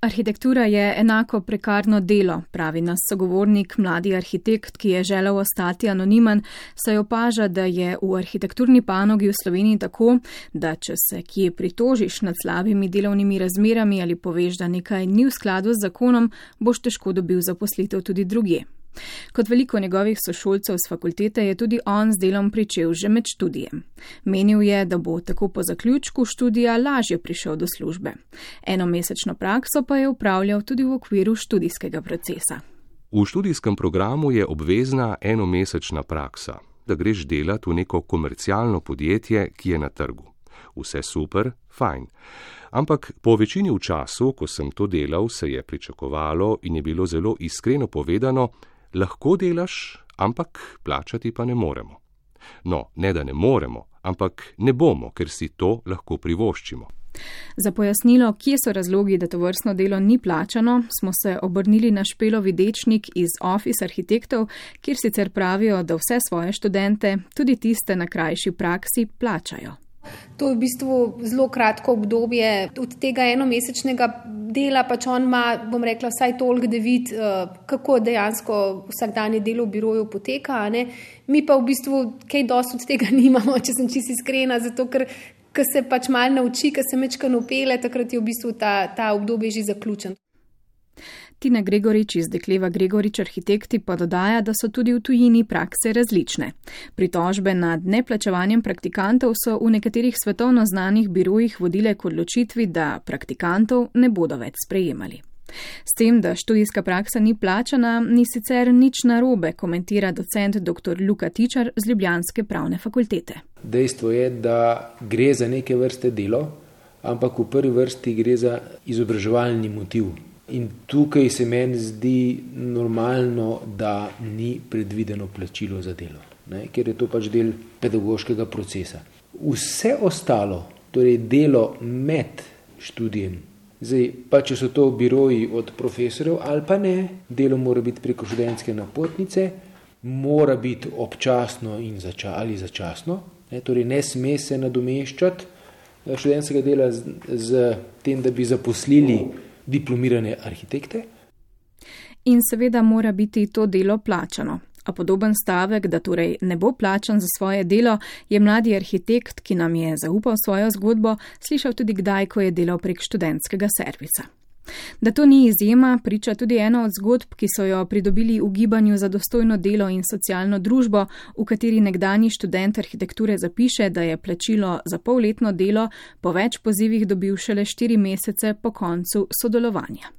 Arhitektura je enako prekarno delo, pravi nas sogovornik, mladi arhitekt, ki je želel ostati anonimen, saj opaža, da je v arhitekturni panogi v Sloveniji tako, da če se kje pritožiš nad slabimi delovnimi razmerami ali poveš, da nekaj ni v skladu z zakonom, boš težko dobil zaposlitev tudi druge. Kot veliko njegovih sošolcev z fakultete je tudi on z delom pričel že med študijem. Menil je, da bo tako po zaključku študija lažje prišel do službe. Enomesečno prakso pa je upravljal tudi v okviru študijskega procesa. V študijskem programu je obvezna enomesečna praksa, da greš delati v neko komercialno podjetje, ki je na trgu. Vse super, fajn. Ampak po večini v času, ko sem to delal, se je pričakovalo in je bilo zelo iskreno povedano, lahko delaš, ampak plačati pa ne moremo. No, ne da ne moremo, ampak ne bomo, ker si to lahko privoščimo. Za pojasnilo, kje so razlogi, da to vrstno delo ni plačano, smo se obrnili na špelo videčnik iz Office arhitektov, kjer sicer pravijo, da vse svoje študente, tudi tiste na krajši praksi, plačajo. To je v bistvu zelo kratko obdobje. Od tega enomesečnega dela pač on ima, bom rekla, vsaj toliko, da vidi, eh, kako dejansko vsakdanje delo v biroju poteka. Mi pa v bistvu kaj dosti od tega nimamo, če sem čisto iskrena, zato ker se pač malo nauči, ker se mečka nopele, takrat je v bistvu ta, ta obdobje že zaključen. Tina Gregorič iz Dekleva Gregorič arhitekti pa dodaja, da so tudi v tujini prakse različne. Pritožbe nad neplačevanjem praktikantov so v nekaterih svetovno znanih birojih vodile k odločitvi, da praktikantov ne bodo več sprejemali. S tem, da študijska praksa ni plačana, ni sicer nič narobe, komentira docent dr. Luka Tičar z Ljubljanske pravne fakultete. Dejstvo je, da gre za neke vrste delo, ampak v prvi vrsti gre za izobraževalni motiv. In tukaj se meni zdi normalno, da ni predvideno plačilo za delo, ne? ker je to pač del pedagoškega procesa. Vse ostalo, torej delo med študijem, zdaj pa če so to biroji od profesorjev ali pa ne, delo mora biti preko študentske napotnice, mora biti občasno in zača ali začasno, ne? torej ne sme se nadomeščati študentskega dela z, z tem, da bi zaposlili diplomirane arhitekte. In seveda mora biti to delo plačano. A podoben stavek, da torej ne bo plačan za svoje delo, je mladi arhitekt, ki nam je zaupal svojo zgodbo, slišal tudi kdaj, ko je delal prek študentskega servisa. Da to ni izjema, priča tudi ena od zgodb, ki so jo pridobili v gibanju za dostojno delo in socialno družbo, v kateri nekdani študent arhitekture zapiše, da je plačilo za polletno delo po več pozivih dobil šele štiri mesece po koncu sodelovanja.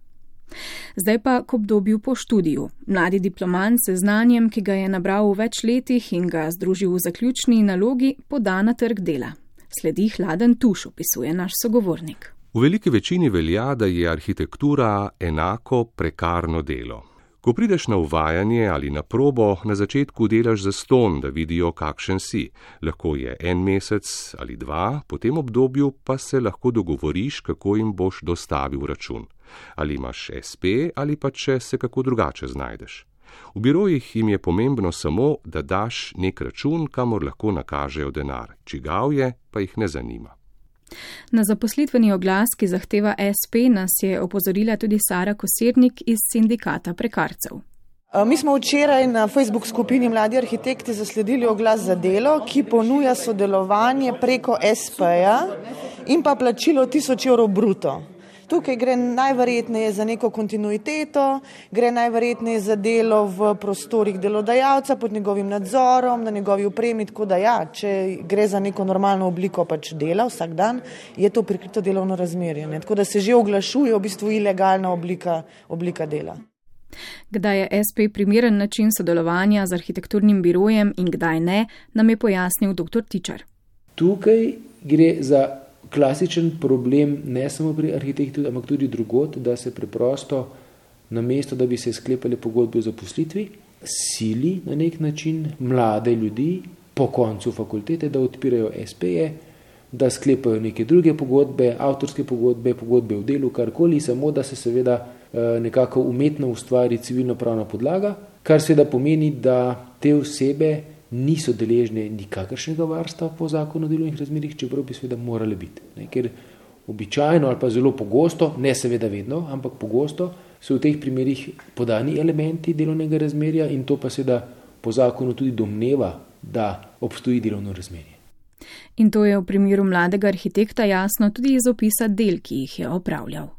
Zdaj pa k obdobju po študiju. Mladi diplomant se znanjem, ki ga je nabral v več letih in ga združil v zaključni nalogi, poda na trg dela. Sledi hladen tuš, opisuje naš sogovornik. V veliki večini velja, da je arhitektura enako prekarno delo. Ko prideš na uvajanje ali na probo, na začetku delaš za ston, da vidijo, kakšen si. Lahko je en mesec ali dva, po tem obdobju pa se lahko dogovoriš, kako jim boš dostavil račun. Ali imaš SP ali pa če se kako drugače znajdeš. V birojih jim je pomembno samo, da daš nek račun, kamor lahko nakažejo denar. Čigav je, pa jih ne zanima. Na zaposlitveni oglas, ki zahteva SP, nas je opozorila tudi Sara Kosirnik iz sindikata prekarcev. Mi smo včeraj na Facebook skupini Mladi arhitekti zasledili oglas za delo, ki ponuja sodelovanje preko SP-ja in pa plačilo 1000 evrov bruto. Tukaj gre najverjetneje za neko kontinuiteto, gre najverjetneje za delo v prostorih delodajalca pod njegovim nadzorom, na njegovi upremi. Tako da, ja, če gre za neko normalno obliko pač dela vsak dan, je to prikrito delovno razmerje. Ne? Tako da se že oglašuje v bistvu ilegalna oblika, oblika dela. Kdaj je SP primeren način sodelovanja z arhitekturnim birojem in kdaj ne, nam je pojasnil dr. Tičar. Tukaj gre za klasičen problem, ne samo pri arhitektu, ampak tudi drugot, da se preprosto, na mesto, da bi se sklepali pogodbe o zaposlitvi, sili na nek način mlade ljudi po koncu fakultete, da odpirajo SP-je, da sklepajo neke druge pogodbe, avtorske pogodbe, pogodbe v delu, karkoli, samo da se seveda eh, nekako umetno ustvari civilno-pravna podlaga, kar seveda pomeni, da te osebe niso deležne nikakršnega varstva po zakonu o delovnih razmerjih, čeprav bi seveda morali biti. Ne? Ker Običajno ali pa zelo pogosto, ne seveda vedno, ampak pogosto so v teh primerih podani elementi delovnega razmerja in to pa seveda po zakonu tudi domneva, da obstoji delovno razmerje. In to je v primeru mladega arhitekta jasno tudi iz opisa del, ki jih je opravljal.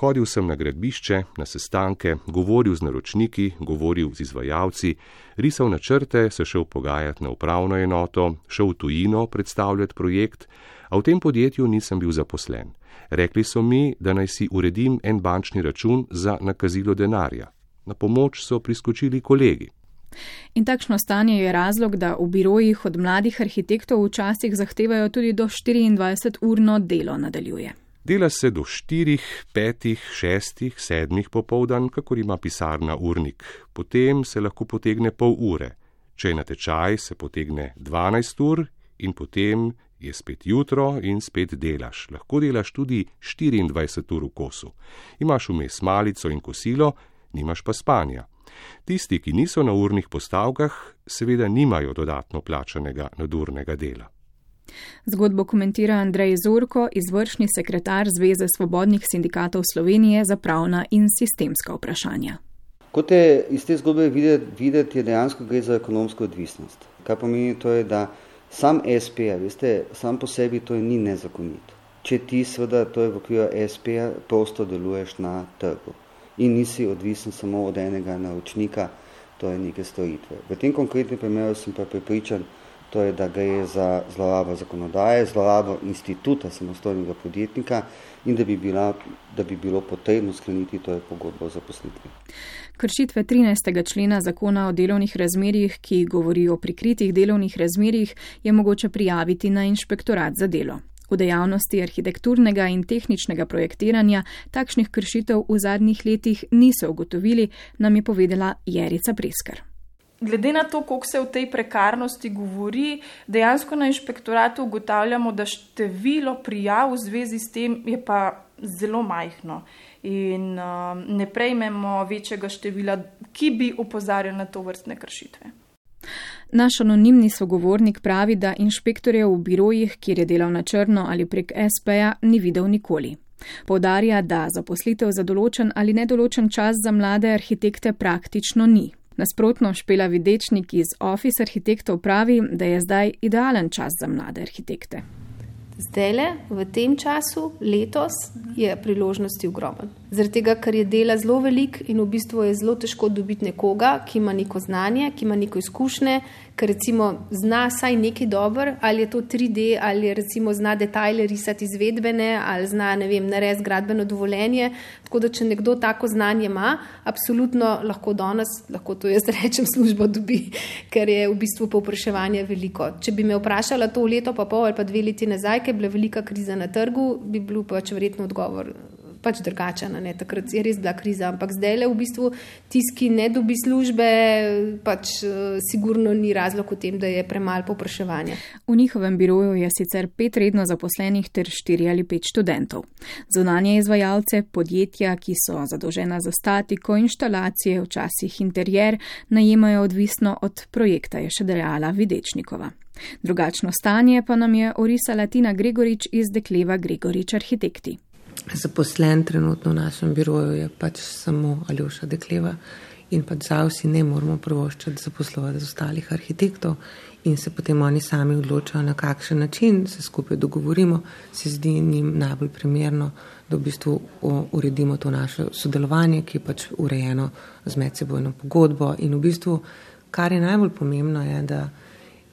Hodil sem na gradbišče, na sestanke, govoril z naročniki, govoril z izvajalci, risal načrte, se šel pogajati na upravno enoto, šel v tujino predstavljati projekt, a v tem podjetju nisem bil zaposlen. Rekli so mi, da naj si uredim en bančni račun za nakazilo denarja. Na pomoč so priskočili kolegi. In takšno stanje je razlog, da v birojih od mladih arhitektov včasih zahtevajo tudi do 24-urno delo nadaljuje. Dela se do 4, 5, 6, 7 popoldan, kakor ima pisarna urnik. Potem se lahko potegne pol ure. Če je na tečaj, se potegne 12 ur in potem je spet jutro in spet delaš. Lahko delaš tudi 24 ur v kosu. Imaš vmes malico in kosilo, nimaš pa spanja. Tisti, ki niso na urnih postavkah, seveda nimajo dodatno plačanega nadurnega dela. Zgodbo komentira Andrej Zorko, izvršni sekretar Zveze svobodnih sindikatov Slovenije za pravna in sistemska vprašanja. Kot je iz te zgodbe videti, videti je dejansko gre za ekonomsko odvisnost. Kaj pomeni to, je, da sam SP, veste, sam po sebi to ni nezakonito. Če ti seveda to je v okviru SP, prosto deluješ na trgu in nisi odvisen samo od enega naročnika, to je neke storitve. V tem konkretnem primeru sem pa pripričan, to je, da gre za zlorabo zakonodaje, zlorabo instituta samostojnega podjetnika in da bi, bila, da bi bilo potrebno skleniti to pogodbo o zaposlitvi. Kršitve 13. člena zakona o delovnih razmerjih, ki govori o prikritih delovnih razmerjih, je mogoče prijaviti na inšpektorat za delo. V dejavnosti arhitekturnega in tehničnega projektiranja takšnih kršitev v zadnjih letih niso ugotovili, nam je povedala Jerica Preskar. Glede na to, koliko se v tej prekarnosti govori, dejansko na inšpektoratu ugotavljamo, da število prijav v zvezi s tem je pa zelo majhno in uh, ne prejmemo večjega števila, ki bi upozarjali na to vrstne kršitve. Naš anonimni sogovornik pravi, da inšpektorjev v birojih, kjer je delal na črno ali prek SP-ja, ni videl nikoli. Povdarja, da zaposlitev za določen ali nedoločen čas za mlade arhitekte praktično ni. Nasprotno, Špela Videčnik iz Office arhitektov pravi, da je zdaj idealen čas za mlade arhitekte. Zdaj le, v tem času, letos, je priložnosti ogromen. Zaradi tega, ker je dela zelo velik in v bistvu je zelo težko dobiti nekoga, ki ima neko znanje, ki ima neko izkušnje, ki recimo zna vsaj nekaj dobro, ali je to 3D, ali recimo zna detajle risati izvedbene, ali zna, ne vem, narediti gradbeno dovoljenje. Tako da, če nekdo tako znanje ima, absolutno lahko danes, lahko to jaz rečem, službo dobi, ker je v bistvu povpraševanje veliko. Če bi me vprašala to leto pa pol ali pa dve leti nazaj, ker je bila velika kriza na trgu, bi bil pač verjetno odgovor pač drugačen. Takrat je res bila kriza, ampak zdaj le v bistvu tisti, ki ne dobi službe, pač uh, sigurno ni razlog v tem, da je premalo popraševanja. V njihovem biroju je sicer pet redno zaposlenih ter štiri ali pet študentov. Zunanje izvajalce, podjetja, ki so zadolžena za statiko, inštalacije, včasih interjer, najemajo odvisno od projekta, je še dejala Videčnikova. Drugačno stanje pa nam je orisala Tina Gregorič iz Dekleva Gregorič Arhitekti. Zaposlen trenutno v našem biroju je pač samo Aljoša Dekleva in pač za vsi ne moramo prvoščati zaposlovati z ostalih arhitektov in se potem oni sami odločajo, na kakšen način se skupaj dogovorimo, se zdi njim najbolj primerno, da v bistvu uredimo to naše sodelovanje, ki je pač urejeno z medsebojno pogodbo. In v bistvu, kar je najbolj pomembno, je, da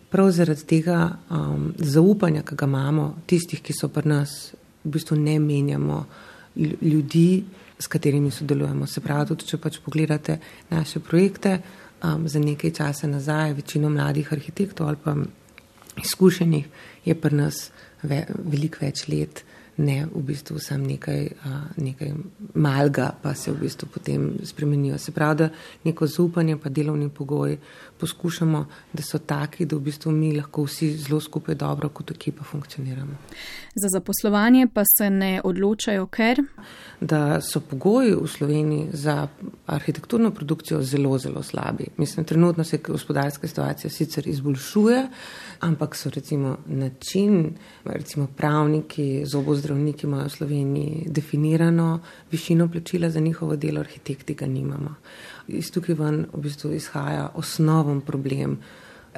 prav zaradi tega um, zaupanja, ki ga imamo, tistih, ki so pri nas v bistvu ne menjamo ljudi, s katerimi sodelujemo. Se pravi, tudi če pač pogledate naše projekte, um, za nekaj časa nazaj, večino mladih arhitektov ali pa izkušenih je pri nas ve, veliko več let ne v bistvu sam nekaj, nekaj malga, pa se v bistvu potem spremenijo. Se pravi, da neko zaupanje pa delovni pogoj poskušamo, da so taki, da v bistvu mi lahko vsi zelo skupaj dobro kot ekipa funkcioniramo. Za zaposlovanje pa se ne odločajo, ker? Da so pogoji v Sloveniji za arhitekturno produkcijo zelo, zelo slabi. Mislim, trenutno se gospodarska situacija sicer izboljšuje, ampak so recimo način, recimo pravniki, zobozdravniki, zdravniki imajo v Sloveniji definirano višino plačila za njihovo delo, arhitekti ga nimamo. Iz tukaj ven v bistvu izhaja osnoven problem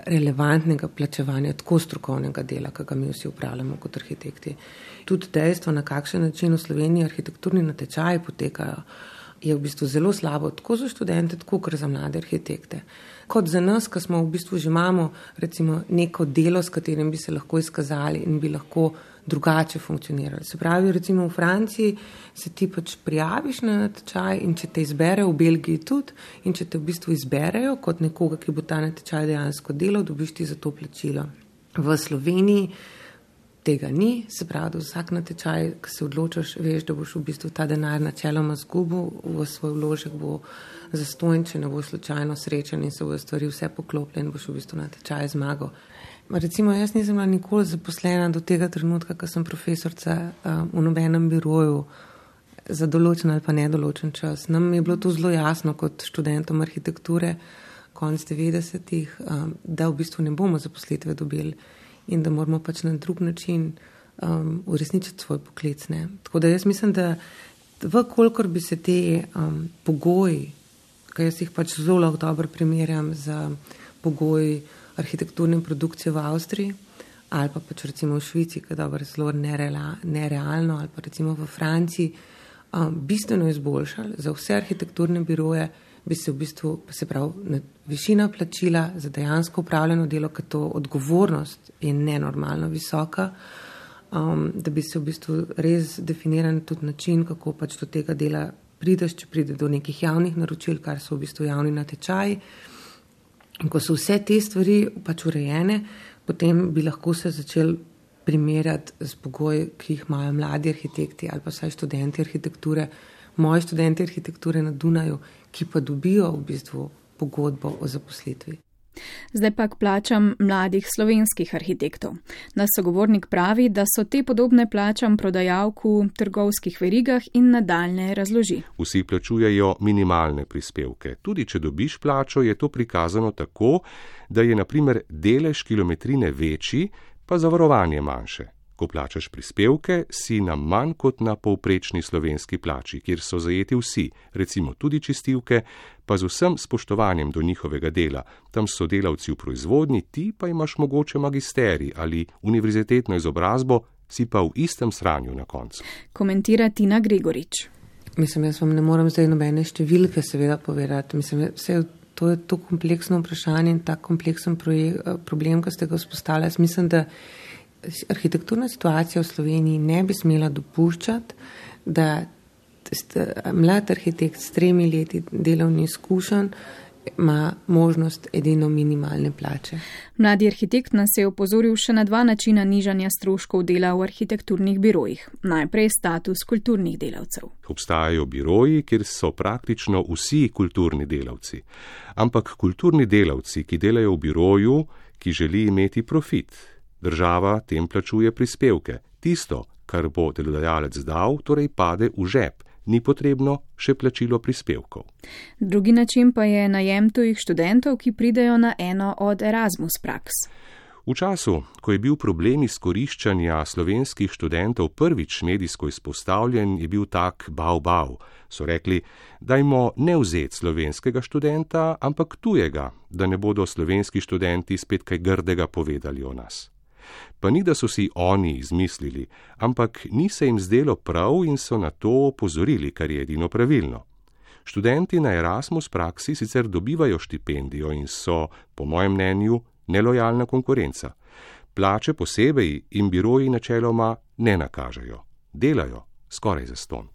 relevantnega plačevanja tako strokovnega dela, ki ga mi vsi upravljamo kot arhitekti. Tudi dejstvo, na kakšen način v Sloveniji arhitekturni natečaji potekajo, je v bistvu zelo slabo, tako za študente, tako za mlade arhitekte. Kot za nas, ki smo v bistvu že imamo recimo, neko delo, s katerim bi se lahko izkazali in bi lahko drugače funkcionirali. Se pravi, recimo v Franciji se ti pač prijaviš na natečaj in če te izberejo, v Belgiji tudi, in če te v bistvu izberejo kot nekoga, ki bo ta natečaj dejansko delal, dobiš ti za to plačilo. V Sloveniji tega ni, se pravi, da vsak natečaj, ki se odločiš, veš, da boš v bistvu ta denar načeloma zgubil, v svoj vložek bo zastojen, če ne bo slučajno srečen in se bodo stvari vse poklopile in boš v bistvu natečaj zmagal. Recimo, jaz nisem bila nikoli zaposlena do tega trenutka, ko sem profesorca um, v nobenem biroju za določen ali pa nedoločen čas. Nam je bilo to zelo jasno kot študentom arhitekture konec 90-ih, um, da v bistvu ne bomo zaposlitve dobili in da moramo pač na drug način um, uresničiti svoj poklic. Ne. Tako da jaz mislim, da vkolikor bi se te um, pogoji, ki jaz jih pač zelo lahko dobro primerjam z pogoji arhitekturne produkcije v Avstriji ali pa pač recimo v Švici, ki je dobro zelo nerealno ali pa recimo v Franciji, um, bistveno izboljšali za vse arhitekturne biroje, bi se v bistvu, se pravi, višina plačila za dejansko upravljeno delo, ker to odgovornost je nenormalno visoka, um, da bi se v bistvu res definiran tudi način, kako pač do tega dela prideš, če pride do nekih javnih naročil, kar so v bistvu javni natečaji. In ko so vse te stvari pač urejene, potem bi lahko se začel primerjati z pogoji, ki jih imajo mladi arhitekti ali pa vsaj študenti arhitekture, moji študenti arhitekture na Dunaju, ki pa dobijo v bistvu pogodbo o zaposlitvi. Zdaj pa k plačam mladih slovenskih arhitektov. Nas sogovornik pravi, da so te podobne plačam prodajalku v trgovskih verigah in nadaljne razloži. Vsi plačujejo minimalne prispevke. Tudi če dobiš plačo, je to prikazano tako, da je naprimer delež kilometrine večji, pa zavarovanje manjše. Ko plačaš prispevke, si na manj kot na povprečni slovenski plači, kjer so zajeti vsi, recimo tudi čistilke, pa z vsem spoštovanjem do njihovega dela. Tam so delavci v proizvodnji, ti pa imaš mogoče magisteri ali univerzitetno izobrazbo, si pa v istem sranju na koncu. Komentira Tina Gregorič. Mislim, jaz vam ne morem zdaj nobene številke seveda povedati. Mislim, vse to je to kompleksno vprašanje in ta kompleksen projek, problem, ki ste ga vzpostavili. Mislim, da arhitekturna situacija v Sloveniji ne bi smela dopuščati, da mlad arhitekt s tremi leti delovni izkušenj ima možnost edino minimalne plače. Mladi arhitekt nas je opozoril še na dva načina nižanja stroškov dela v arhitekturnih birojih. Najprej status kulturnih delavcev. Obstajajo biroji, kjer so praktično vsi kulturni delavci. Ampak kulturni delavci, ki delajo v biroju, ki želi imeti profit, Država tem plačuje prispevke. Tisto, kar bo delodajalec dal, torej pade v žep, ni potrebno še plačilo prispevkov. Drugi način pa je najem tujih študentov, ki pridejo na eno od Erasmus praks. V času, ko je bil problem izkoriščanja slovenskih študentov prvič medijsko izpostavljen, je bil tak bav bav. So rekli, dajmo ne vzeti slovenskega študenta, ampak tujega, da ne bodo slovenski študenti spet kaj grdega povedali o nas pa ni, da so si oni izmislili, ampak ni se jim zdelo prav in so na to opozorili, kar je edino pravilno. Študenti na Erasmus praksi sicer dobivajo štipendijo in so, po mojem mnenju, nelojalna konkurenca. Plače posebej in biroji načeloma ne nakažejo, delajo. Skoraj za ston.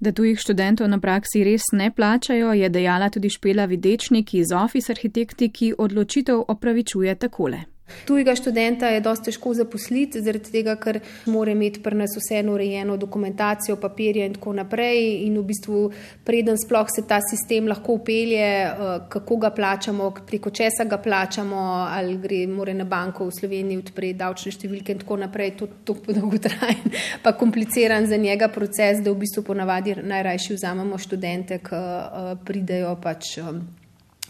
Da tujih študentov na praksi res ne plačajo, je dejala tudi Špela Videčnik iz Office Arhitekti, ki odločitev opravičuje takole. Tujega študenta je dosti težko zaposliti, zaradi tega, ker mora imeti pri nas vseeno urejeno dokumentacijo, papirje in tako naprej. In v bistvu, preden sploh se ta sistem lahko upelje, eh, kako ga plačamo, preko česa ga plačamo, ali gre more na banko v Sloveniji odpreti davčne številke in tako naprej, to je tako dolgotrajen, pa kompliciran za njega proces, da v bistvu ponavadi najrajši vzamemo študente, ki eh, pridejo pač eh,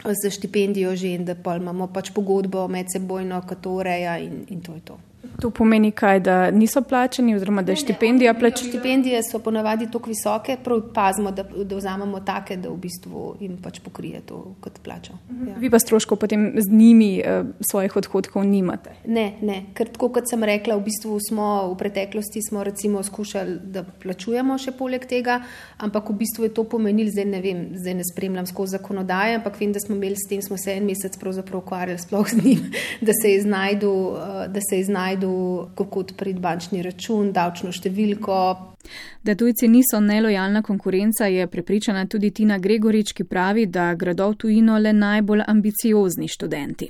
za štipendijo že in da pa imamo pač pogodbo med sebojno, ki to ureja in, in to je to. To pomeni kaj, da niso plačeni, oziroma da je štipendija plačena? Štipendije so ponavadi tako visoke, prav pazimo, da, da vzamemo take, da v bistvu jim pač pokrije to kot plačo. Ja. Vi pa stroškov potem z njimi eh, svojih odhodkov nimate? Ne, ne, ker tako kot sem rekla, v bistvu smo v preteklosti smo recimo skušali, da plačujemo še poleg tega, ampak v bistvu je to pomenil, zdaj ne vem, zdaj ne spremljam skozi zakonodaje, ampak vem, da smo imeli s tem, smo se en mesec pravzaprav ukvarjali sploh z njim, da se je znajdu, eh, da se je znajdu kako odpreti bančni račun, davčno številko. Da tujci niso nelojalna konkurenca, je prepričana tudi Tina Gregorič, ki pravi, da gredo v tujino le najbolj ambiciozni študenti.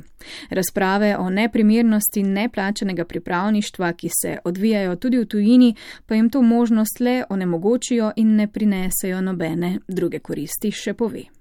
Razprave o neprimernosti neplačenega pripravništva, ki se odvijajo tudi v tujini, pa jim to možnost le onemogočijo in ne prinesejo nobene druge koristi, še pove.